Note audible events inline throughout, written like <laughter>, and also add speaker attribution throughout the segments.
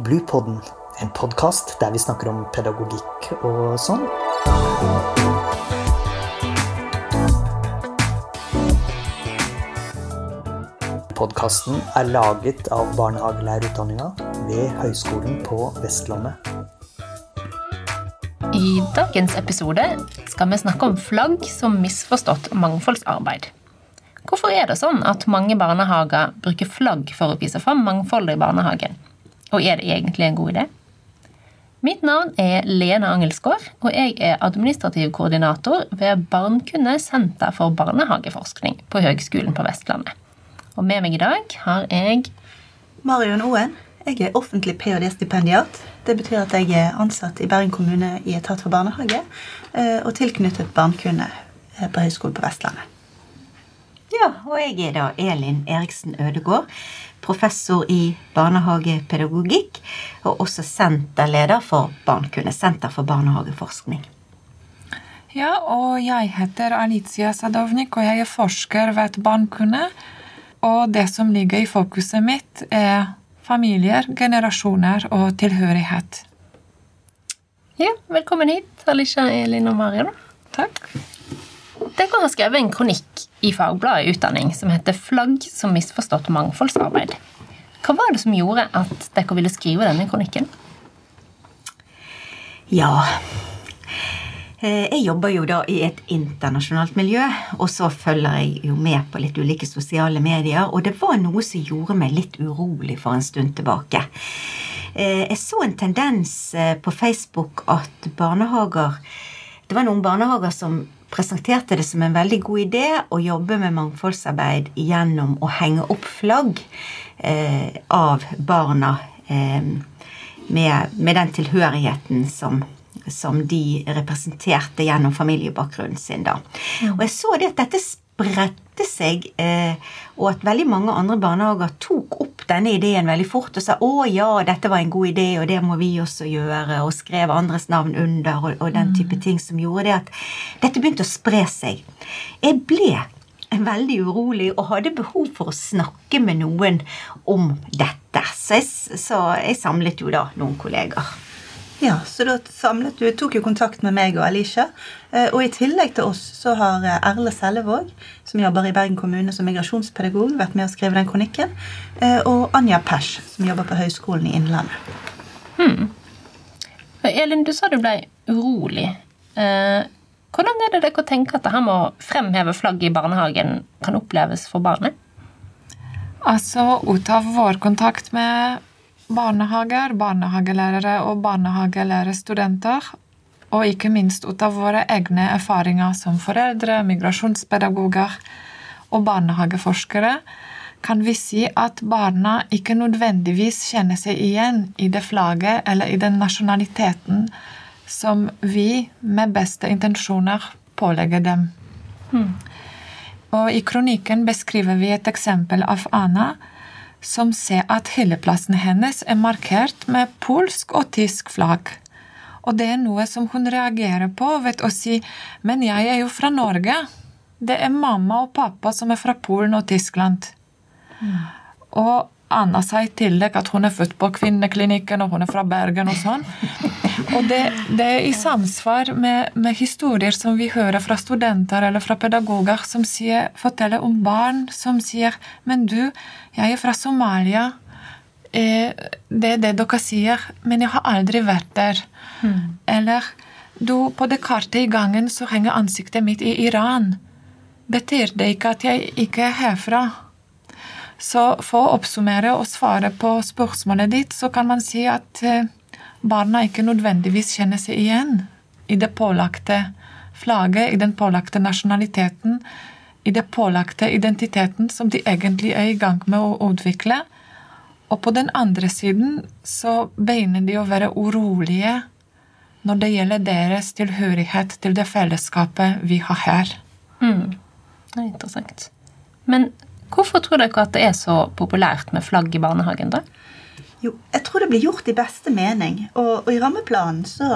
Speaker 1: Bluepodden, en podkast der vi snakker om pedagogikk og sånn. Podkasten er laget av barnehagelærerutdanninga ved Høgskolen på Vestlandet.
Speaker 2: I dagens episode skal vi snakke om flagg som misforstått mangfoldsarbeid. Hvorfor er det sånn at mange barnehager bruker flagg for å vise fram mangfoldet i barnehagen? Og er det egentlig en god idé? Mitt navn er Lene Angelsgaard, og jeg er administrativ koordinator ved Barnkunde senter for barnehageforskning på Høgskolen på Vestlandet. Og med meg i dag har jeg
Speaker 3: Marion Oen. Jeg er offentlig ph.d.-stipendiat. Det betyr at jeg er ansatt i Bergen kommune i etat for barnehage eh, og tilknyttet Barnkunne eh, på Høgskolen på Vestlandet.
Speaker 4: Ja, og jeg er da Elin Eriksen Ødegård, professor i barnehagepedagogikk og også senterleder for Barnkunne, Senter for barnehageforskning.
Speaker 5: Ja, og jeg heter Alicia Sadovnik, og jeg er forsker ved Barnkunne. Og det som ligger i fokuset mitt, er familier, generasjoner og tilhørighet.
Speaker 2: Ja, velkommen hit, Alicia, Elin og Marion.
Speaker 5: Takk.
Speaker 2: Dere har skrevet en kronikk i fagbladet Utdanning som heter 'Flagg som misforstått mangfoldsarbeid'. Hva var det som gjorde at dere ville skrive denne kronikken?
Speaker 4: Ja eh, Jeg jobber jo da i et internasjonalt miljø, og så følger jeg jo med på litt ulike sosiale medier, og det var noe som gjorde meg litt urolig for en stund tilbake. Eh, jeg så en tendens eh, på Facebook at barnehager Det var noen barnehager som presenterte det som en veldig god idé å jobbe med mangfoldsarbeid gjennom å henge opp flagg eh, av barna eh, med, med, den tilhørigheten som, som, de representerte gjennom familiebakgrunnen sin. da. Og jeg så det at dette spredte seg, eh, og at veldig mange andre barnehager tok opp denne ideen veldig fort og sa å ja, dette var en god idé, og det må vi også gjøre, og skrev andres navn under, og, og den type ting som gjorde det at dette begynte å spre seg. Jeg ble veldig urolig og hadde behov for å snakke med noen om dette. Så jeg, så jeg samlet jo da noen kolleger.
Speaker 3: Ja, så da samlet du, tok jo kontakt med meg og Alicia. Og i tillegg til oss så har Erle Sellevåg, som jobber i Bergen kommune som migrasjonspedagog, vært med å skrive den kronikken. Og Anja Pesch, som jobber på Høgskolen i Innlandet.
Speaker 2: Hmm. Elin, du sa du ble urolig. Hvordan er det dere tenker at det her med å fremheve flagget i barnehagen kan oppleves for barnet?
Speaker 5: Altså, ut av vår kontakt med barnehager, barnehagelærere og barnehagelærerstudenter, og ikke minst ut av våre egne erfaringer som foreldre, migrasjonspedagoger og barnehageforskere, kan vi si at barna ikke nødvendigvis kjenner seg igjen i det flagget eller i den nasjonaliteten som vi med beste intensjoner pålegger dem. Hmm. Og I kronikken beskriver vi et eksempel av Anna som ser at hele plassen hennes er markert med polsk og tysk flagg. Og det er noe som hun reagerer på ved å si 'men jeg er jo fra Norge'. Det er mamma og pappa som er fra Polen og Tyskland. Mm. Og Anna sa i tillegg at hun er født på kvinneklinikken, og hun er fra Bergen og sånn. Og det, det er i samsvar med, med, historier som vi hører fra studenter eller fra pedagoger som sier, forteller om barn som sier 'Men du, jeg er fra Somalia'. Eh, det er det dere sier, men jeg har aldri vært der. Mm. Eller du, på det kartet i gangen så henger ansiktet mitt i Iran. Betyr det ikke at jeg ikke er herfra? Så for å oppsummere og svare på spørsmålet ditt, så kan man si at eh, barna ikke nødvendigvis kjenner seg igjen i det pålagte flagget, i den pålagte nasjonaliteten, i det pålagte identiteten som de egentlig er i gang med å utvikle. Og på den andre siden så begynner de å være urolige når det gjelder deres tilhørighet til det fellesskapet vi har her.
Speaker 2: Mm. Det er interessant. Men hvorfor tror dere at det er så populært med flagg i barnehagen, da?
Speaker 3: Jo, jeg tror det blir gjort i beste mening. Og, og i rammeplanen så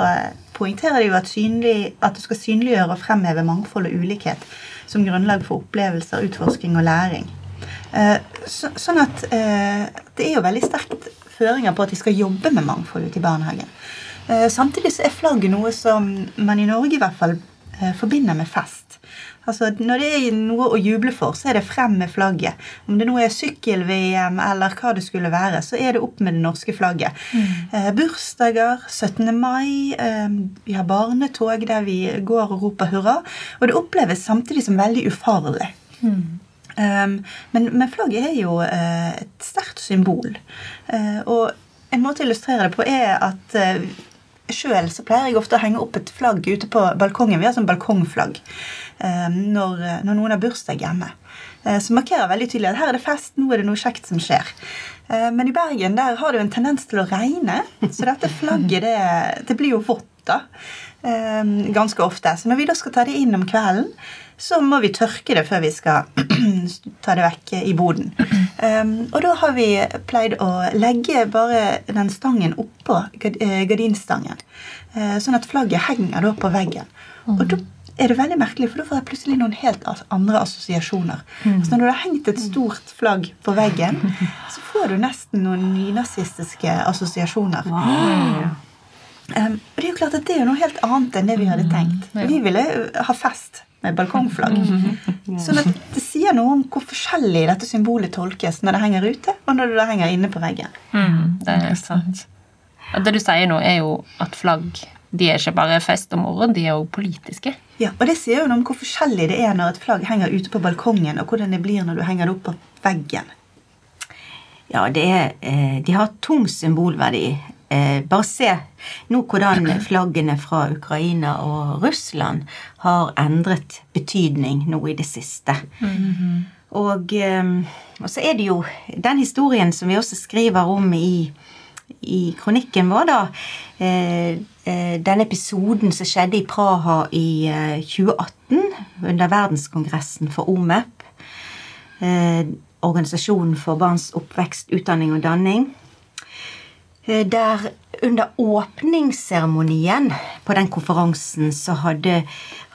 Speaker 3: poengterer de jo at, synlig, at du skal synliggjøre og fremheve mangfold og ulikhet som grunnlag for opplevelser, utforsking og læring. Eh, så, sånn at eh, det er jo veldig sterkt føringer på at de skal jobbe med mangfold ute i barnehagen. Eh, samtidig så er flagget noe som man i Norge i hvert fall eh, forbinder med fest. Altså, Når det er noe å juble for, så er det frem med flagget. Om det nå er sykkel-VM eller hva det skulle være, så er det opp med det norske flagget. Eh, bursdager, 17. mai, eh, vi har barnetog der vi går og roper hurra. Og det oppleves samtidig som veldig ufarlig. Um, men, men flagget er jo eh, et sterkt symbol. Eh, og en måte å illustrere det på er at uh, Sjøl pleier jeg ofte å henge opp et flagg ute på balkongen. Vi har sånn balkongflagg eh, når, når, noen har bursdag hjemme. Eh, som markerer veldig tydelig at her er det fest, nå er det noe kjekt som skjer. Eh, men i Bergen der har det jo en tendens til å regne, så dette flagget det, det blir jo vått da. Ganske ofte. Så når vi da skal ta det inn om kvelden, så må vi tørke det før vi skal <clears throat> ta det vekk i boden. Um, og da har vi pleid å legge bare den stangen oppå gardinstangen. Uh, sånn at flagget henger da på veggen. Og da er det veldig merkelig, for da får jeg plutselig noen helt andre assosiasjoner. Mm. Så når du har hengt et stort flagg på veggen, <laughs> så får du nesten noen nynazistiske assosiasjoner. Wow. Um, og det er jo klart at det er noe helt annet enn det vi hadde tenkt. Vi ville ha fest med balkongflagg. Sånn at det sier noe om hvor forskjellig dette symbolet tolkes når det henger ute, og når det henger inne på veggen.
Speaker 2: Mm, det er sant. Det du sier nå, er jo at flagg de er ikke bare fest og moro, de er jo politiske.
Speaker 3: Ja, og det sier jo noe om hvor forskjellig det er når et flagg henger ute på balkongen, og hvordan det blir når du henger det opp på veggen.
Speaker 4: Ja, det er, eh, de har tung symbolverdi. Eh, bare se nå hvordan flaggene fra Ukraina og Russland har endret betydning nå i det siste. Mm -hmm. og, eh, og, så er det jo den historien som vi også skriver om i, i kronikken vår, da. Eh, eh den episoden som skjedde i Praha i 2018 eh, under verdenskongressen for OMEP. Eh, Organisasjonen for barns oppvekst, utdanning og danning. Eh, der under åpningsseremonien på den konferansen så hadde,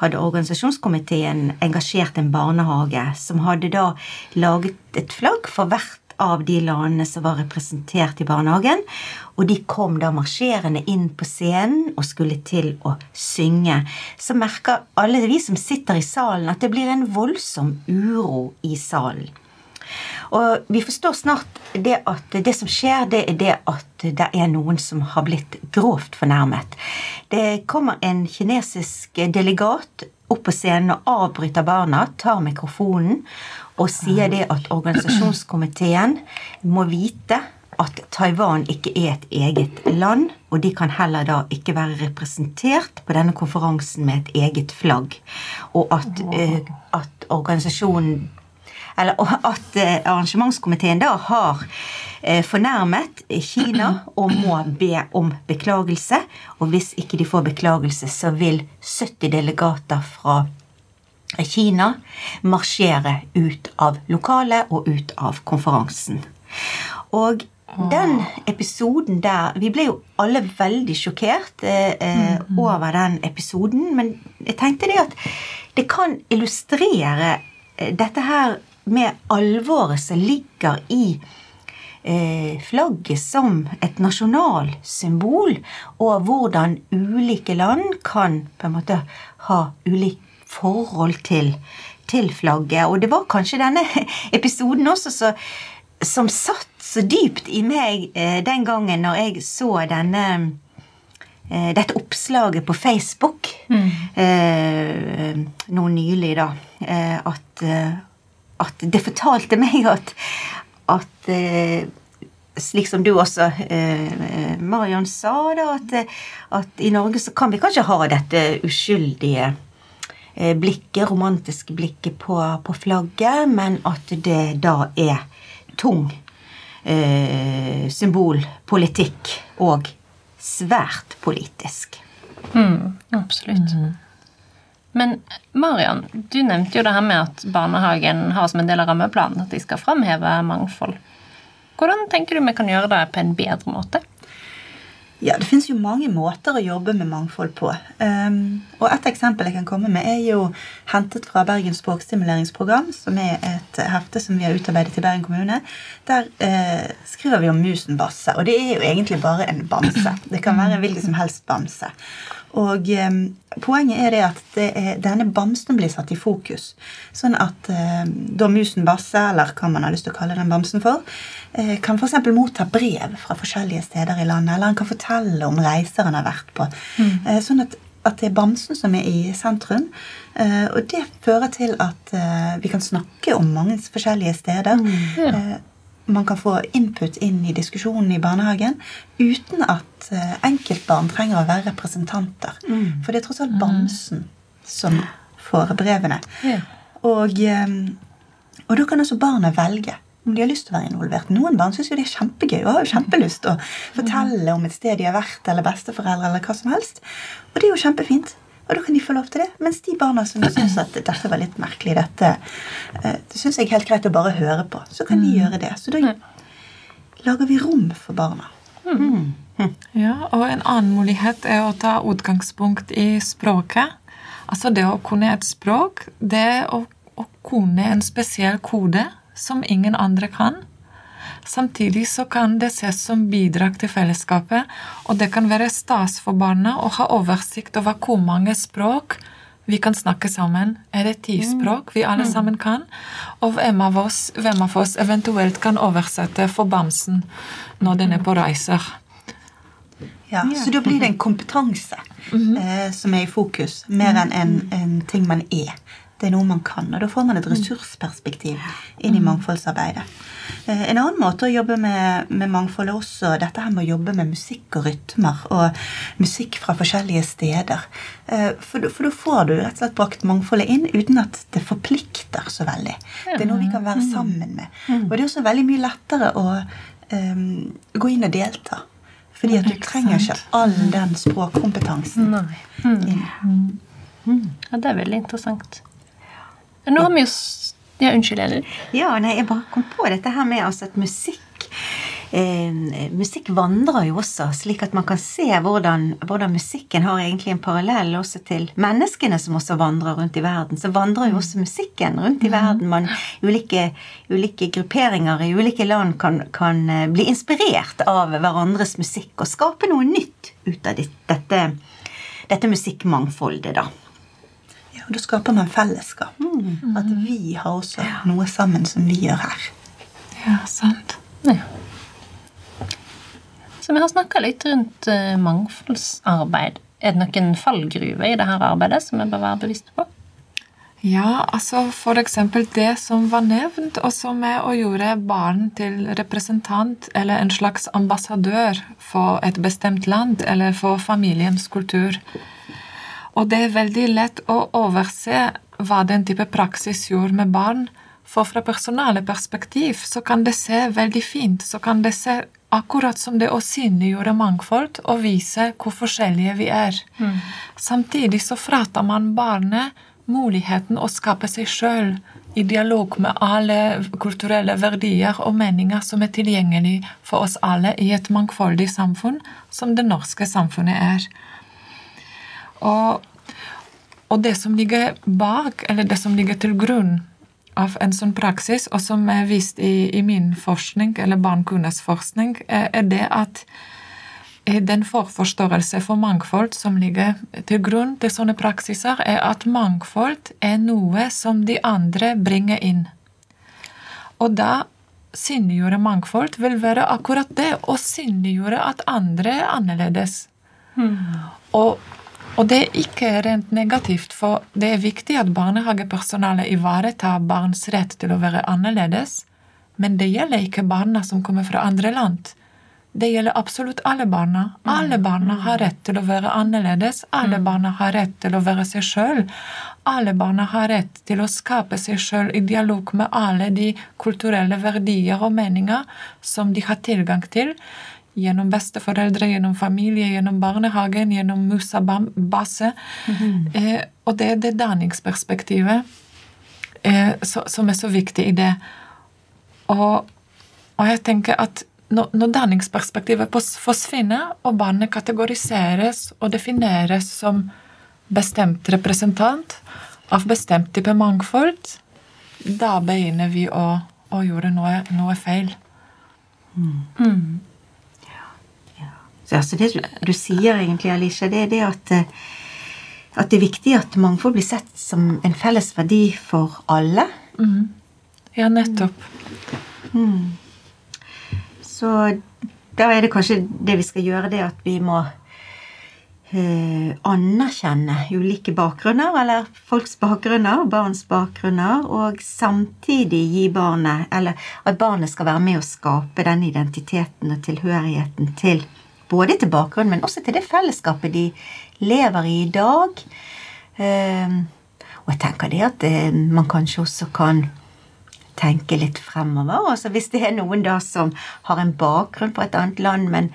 Speaker 4: hadde, organisasjonskomiteen engasjert en barnehage som hadde da laget et flagg for hvert av de landene som var representert i barnehagen. Og de kom da marsjerende inn på scenen og skulle til å synge. Så merker alle vi som sitter i salen, at det blir en voldsom uro i salen. Og vi forstår snart det at det som skjer, det er det at det er noen som har blitt grovt fornærmet. Det kommer en kinesisk delegat opp på scenen og avbryter barna, tar mikrofonen og sier det at organisasjonskomiteen må vite at Taiwan ikke er et eget land, og de kan heller da ikke være representert på denne konferansen med et eget flagg. Og at, uh, at organisasjonen eller at eh, arrangementskomiteen da har eh, fornærmet Kina og må be om beklagelse. Og hvis ikke de får beklagelse, så vil 70 delegater fra Kina marsjere ut av lokalet og ut av konferansen. Og den episoden der Vi ble jo alle veldig sjokkert eh, eh mm. over den episoden. Men jeg tenkte det at det kan illustrere dette her med alvoret som ligger i eh, flagget som et nasjonalsymbol, og hvordan ulike land kan på en måte ha ulikt forhold til, til flagget. Og det var kanskje denne <laughs> episoden også så, som satt så dypt i meg eh, den gangen når jeg så denne eh, dette oppslaget på Facebook mm. eh, nå nylig, da. Eh, at at det fortalte meg at, at eh, slik som du også, eh, Marion, sa, da, at, at, i Norge så kan vi kanskje ha dette uskyldige eh, blikket, romantiske blikket på, på, flagget, men at det da er tung eh, symbolpolitikk og svært politisk.
Speaker 2: Mm, absolutt. Mm. Men Marian, du nevnte jo det her med at barnehagen har som en del av rammeplanen at de skal framheve mangfold. Hvordan tenker du vi kan gjøre det på en bedre måte?
Speaker 3: Ja, Det finnes jo mange måter å jobbe med mangfold på. Um, og Et eksempel jeg kan komme med, er jo hentet fra Bergens språkstimuleringsprogram, som er et hefte som vi har utarbeidet i Bergen kommune. Der uh, skriver vi om musen Basse. Og det er jo egentlig bare en bamse. Det kan være en hvilken som helst bamse. Og eh, Poenget er det at det er, denne bamsen blir satt i fokus. Sånn at eh, da musen Basse, eller hva man har lyst til å kalle den bamsen for, eh, kan f.eks. motta brev fra forskjellige steder i landet, eller han kan fortelle om reiser han har vært på. Mm. Eh, sånn at, at, det er bamsen som er i sentrum. Eh, og det fører til at eh, vi kan snakke om mange forskjellige steder. Mm. Ja man kan få input inn i diskusjonen i barnehagen uten at eh, enkeltbarn trenger å være representanter. Mm. For det er tross alt bamsen som får brevene. Ja. Og, eh, og, da kan også barna velge om de har lyst til å være involvert. Noen barn syns det er kjempegøy og har jo kjempelyst å fortelle om et sted de har vært, eller besteforeldre, eller hva som helst. Og det er jo kjempefint. Og da kan de få lov til det. Mens de barna som syns at dette var litt merkelig, dette eh, det syns jeg er helt greit å bare høre på, så kan de mm. gjøre det. Så da lager vi rom for barna.
Speaker 5: Mm. Mm. Ja, og en annen mulighet er å ta utgangspunkt i språket. Altså det å kunne et språk, det å, å kunne en spesiell kode som ingen andre kan. Samtidig så kan det ses som bidrag til fellesskapet, og det kan være stas for barna å ha oversikt over hvor mange språk vi kan snakke sammen. Er det ti mm. språk vi alle mm. sammen kan? Og hvem av oss, hvem av oss eventuelt kan oversette for bamsen når den er på reiser?
Speaker 3: Ja, Så da blir det en kompetanse mm -hmm. eh, som er i fokus, mer enn en, en, ting man er. Det er noe man kan, og da får man et ressursperspektiv inn i mangfoldsarbeidet. Eh, en annen måte å jobbe med, med mangfold er også dette her med å jobbe med musikk og rytmer og musikk fra forskjellige steder. Eh, for, for da får du rett og slett brakt mangfoldet inn uten at det forplikter så veldig. Det er noe vi kan være mm. sammen med. Mm. Og det er også veldig mye lettere å um, gå inn og delta. Fordi at du trenger ikke all den språkkompetansen. Nei.
Speaker 2: Mm. Ja, det er veldig interessant. Nå har vi jo ja, unnskyld, Elin.
Speaker 4: Ja, nei, jeg bare kom på dette her med altså, at musikk eh, Musikk vandrer jo også, slik at man kan se hvordan, hvordan, musikken har egentlig en parallell også til menneskene som også vandrer rundt i verden. Så vandrer jo også musikken rundt i verden. Man, ulike, ulike grupperinger i ulike land kan, kan, eh, bli inspirert av hverandres musikk og skape noe nytt ut av dette, dette musikkmangfoldet, da.
Speaker 3: Og da skaper man fellesskap. Mm. At vi har også noe sammen som vi gjør her.
Speaker 5: Ja, sant. Ja.
Speaker 2: Så vi har snakka litt rundt uh, mangfoldsarbeid. Er det noen fallgruver i dette arbeidet som vi bør være bevisste på?
Speaker 5: Ja, altså for eksempel det som var nevnt, og som er å gjøre barn til representant eller en slags ambassadør for et bestemt land eller for familiens kultur. Og det er veldig lett å overse hva den type praksis gjorde med barn. For fra personale perspektiv så kan det se veldig fint, så kan det se akkurat som det å synliggjøre mangfold og vise hvor forskjellige vi er. Mm. Samtidig så fratar man barnet muligheten å skape seg sjøl i dialog med alle kulturelle verdier og meninger som er tilgjengelig for oss alle i et mangfoldig samfunn, som det norske samfunnet er. Og og det som ligger bak, eller det som ligger til grunn av en sånn praksis, og som er vist i, i min forskning, eller barnekundes forskning, er, er det at den forforståelse for mangfold som ligger til grunn til sånne praksiser, er at mangfold er noe som de andre bringer inn. Og da synliggjøre mangfold vil være akkurat det, å synliggjøre at andre er annerledes. Mm. Og og det er ikke rent negativt, for det er viktig at barnehagepersonalet ivaretar barns rett til å være annerledes, men det gjelder ikke barna som kommer fra andre land. Det gjelder absolutt alle barna. Alle mm. barna har rett til å være annerledes. Alle mm. barna har rett til å være seg sjøl. Alle barna har rett til å skape seg sjøl i dialog med alle de kulturelle verdier og meninger som de har tilgang til gjennom besteforeldre, gjennom familie, gjennom barnehagen, gjennom Musa-base. Mm -hmm. eh, og det er det danningsperspektivet eh, så, som er så viktig i det. Og, og, jeg tenker at når, når danningsperspektivet forsvinner, og barnet kategoriseres og defineres som bestemt representant av bestemt type mangfold, da begynner vi å, å gjøre noe, noe feil.
Speaker 4: Så altså det du, du sier egentlig, Alicia, det er det at, eh, at det er viktig at mangfold blir sett som en felles verdi for alle.
Speaker 5: Ja, nettopp.
Speaker 4: Så da er det kanskje det vi skal gjøre, det at vi må eh, anerkjenne ulike bakgrunner, eller folks bakgrunner, barns bakgrunner, og samtidig gi barnet Eller at barnet skal være med å skape den identiteten og tilhørigheten til både til bakgrunnen, men også til det fellesskapet de lever i i dag. Eh, og jeg tenker det at eh, man kanskje også kan tenke litt fremover. Altså Hvis det er noen da som har en bakgrunn fra et annet land, men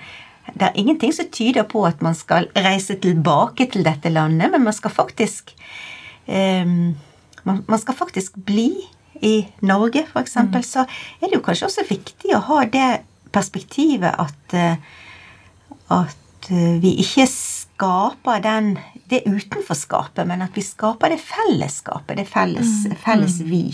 Speaker 4: det er ingenting som tyder på at man skal reise tilbake til dette landet, men man skal faktisk eh, man, man skal faktisk bli i Norge, f.eks., mm. så er det jo kanskje også viktig å ha det perspektivet at, eh, at eh, vi ikke skaper den, det utenforskapet, men at vi skaper det fellesskapet, det felles, felles vi.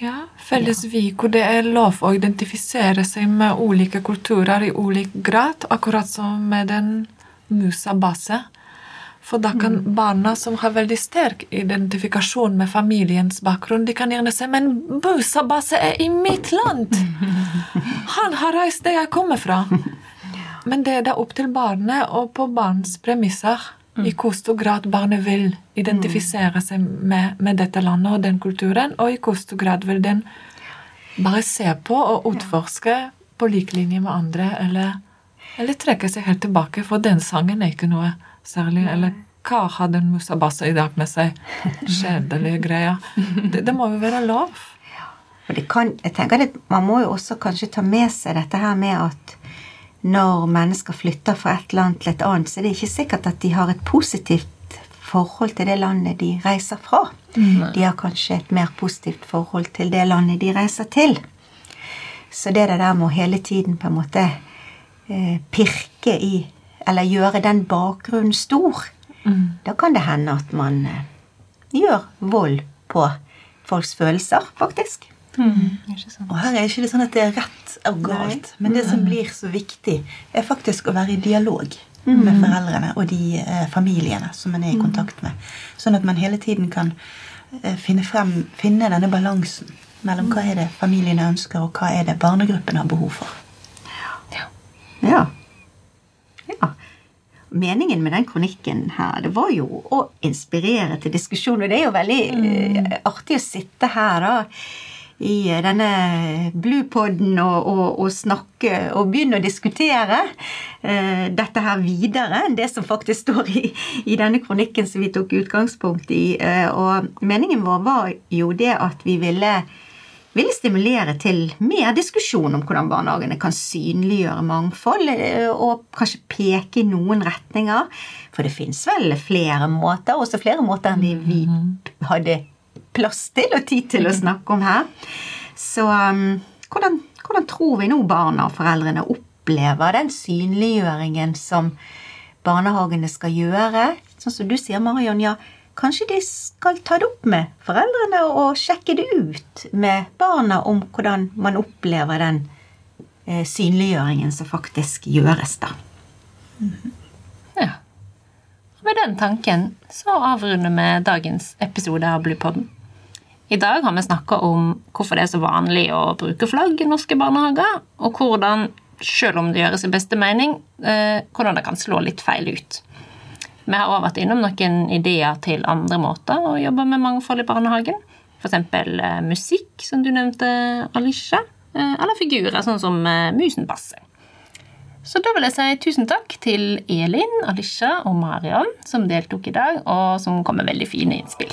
Speaker 5: Ja, felles vi, hvor det er lov å identifisere seg med ulike kulturer i ulik grad, akkurat som med den musa-base. For da kan barna som har veldig sterk identifikasjon med familiens bakgrunn, de kan gjerne si 'Men musa-base er i mitt land!' <laughs> Han har reist der jeg kommer fra. <laughs> Men det er da opp til barnet og på barns premisser i hvor stor grad barnet vil identifisere seg med, med, dette landet og den kulturen, og i hvor stor grad vil den bare se på og utforske på lik linje med andre, eller, eller trekke seg helt tilbake, for den sangen er ikke noe særlig. Eller hva hadde en musabassa i dag med seg? Kjedelige greier. Det, det må jo være lov.
Speaker 4: Og det kan, jeg tenker at Man må jo også kanskje ta med seg dette her med at når mennesker flytter fra et land til et annet, så er det ikke sikkert at de har et positivt forhold til det landet de reiser fra. Nei. De har kanskje et mer positivt forhold til det landet de reiser til. Så det der med å hele tiden på en måte eh, pirke i Eller gjøre den bakgrunnen stor, mm. da kan det hende at man eh, gjør vold på folks følelser, faktisk.
Speaker 3: Mm. Og her er ikke det sånn at det er rett og galt, Nei. men det som blir så viktig, er faktisk å være i dialog mm. med foreldrene og de eh, familiene som man er i kontakt med. Sånn at man hele tiden kan eh, finne, frem, finne denne balansen mellom hva er det familiene ønsker, og hva er det barnegruppen har behov for.
Speaker 4: Ja. ja. Ja. Meningen med den kronikken her, det var jo å inspirere til diskusjon. Og det er jo veldig mm. uh, artig å sitte her da i denne bluepoden og, og, og, snakke og begynne å diskutere uh, dette her videre enn det som faktisk står i, i, denne kronikken som vi tok utgangspunkt i. Uh, og meningen vår var jo det at vi ville ville stimulere til mer diskusjon om hvordan barnehagene kan synliggjøre mangfold, og kanskje peke i noen retninger. For det fins vel flere måter, også flere måter enn vi hadde plass til og tid til å snakke om her. Så um, hvordan, hvordan, tror vi nå barna og foreldrene opplever den synliggjøringen som barnehagene skal gjøre? Sånn som du sier, Marion, ja, kanskje de skal ta det opp med foreldrene og sjekke det ut med barna om hvordan man opplever den eh, synliggjøringen som faktisk gjøres, da.
Speaker 2: Ja. Og Med den tanken så avrunder vi dagens episode av Bluepodden. I dag har vi snakka om hvorfor det er så vanlig å bruke flagg i norske barnehager, og hvordan, selv om det gjøres i beste mening, eh, hvordan det kan slå litt feil ut. Vi har også vært innom noen ideer til andre måter å jobbe med mangfold i barnehagen. F.eks. Eh, musikk, som du nevnte, Alicia. Eh, eller figurer, sånn som eh, musen passer. Så da vil jeg si tusen takk til Elin, Alicia og Marion som deltok i dag, og som kom med veldig fine innspill.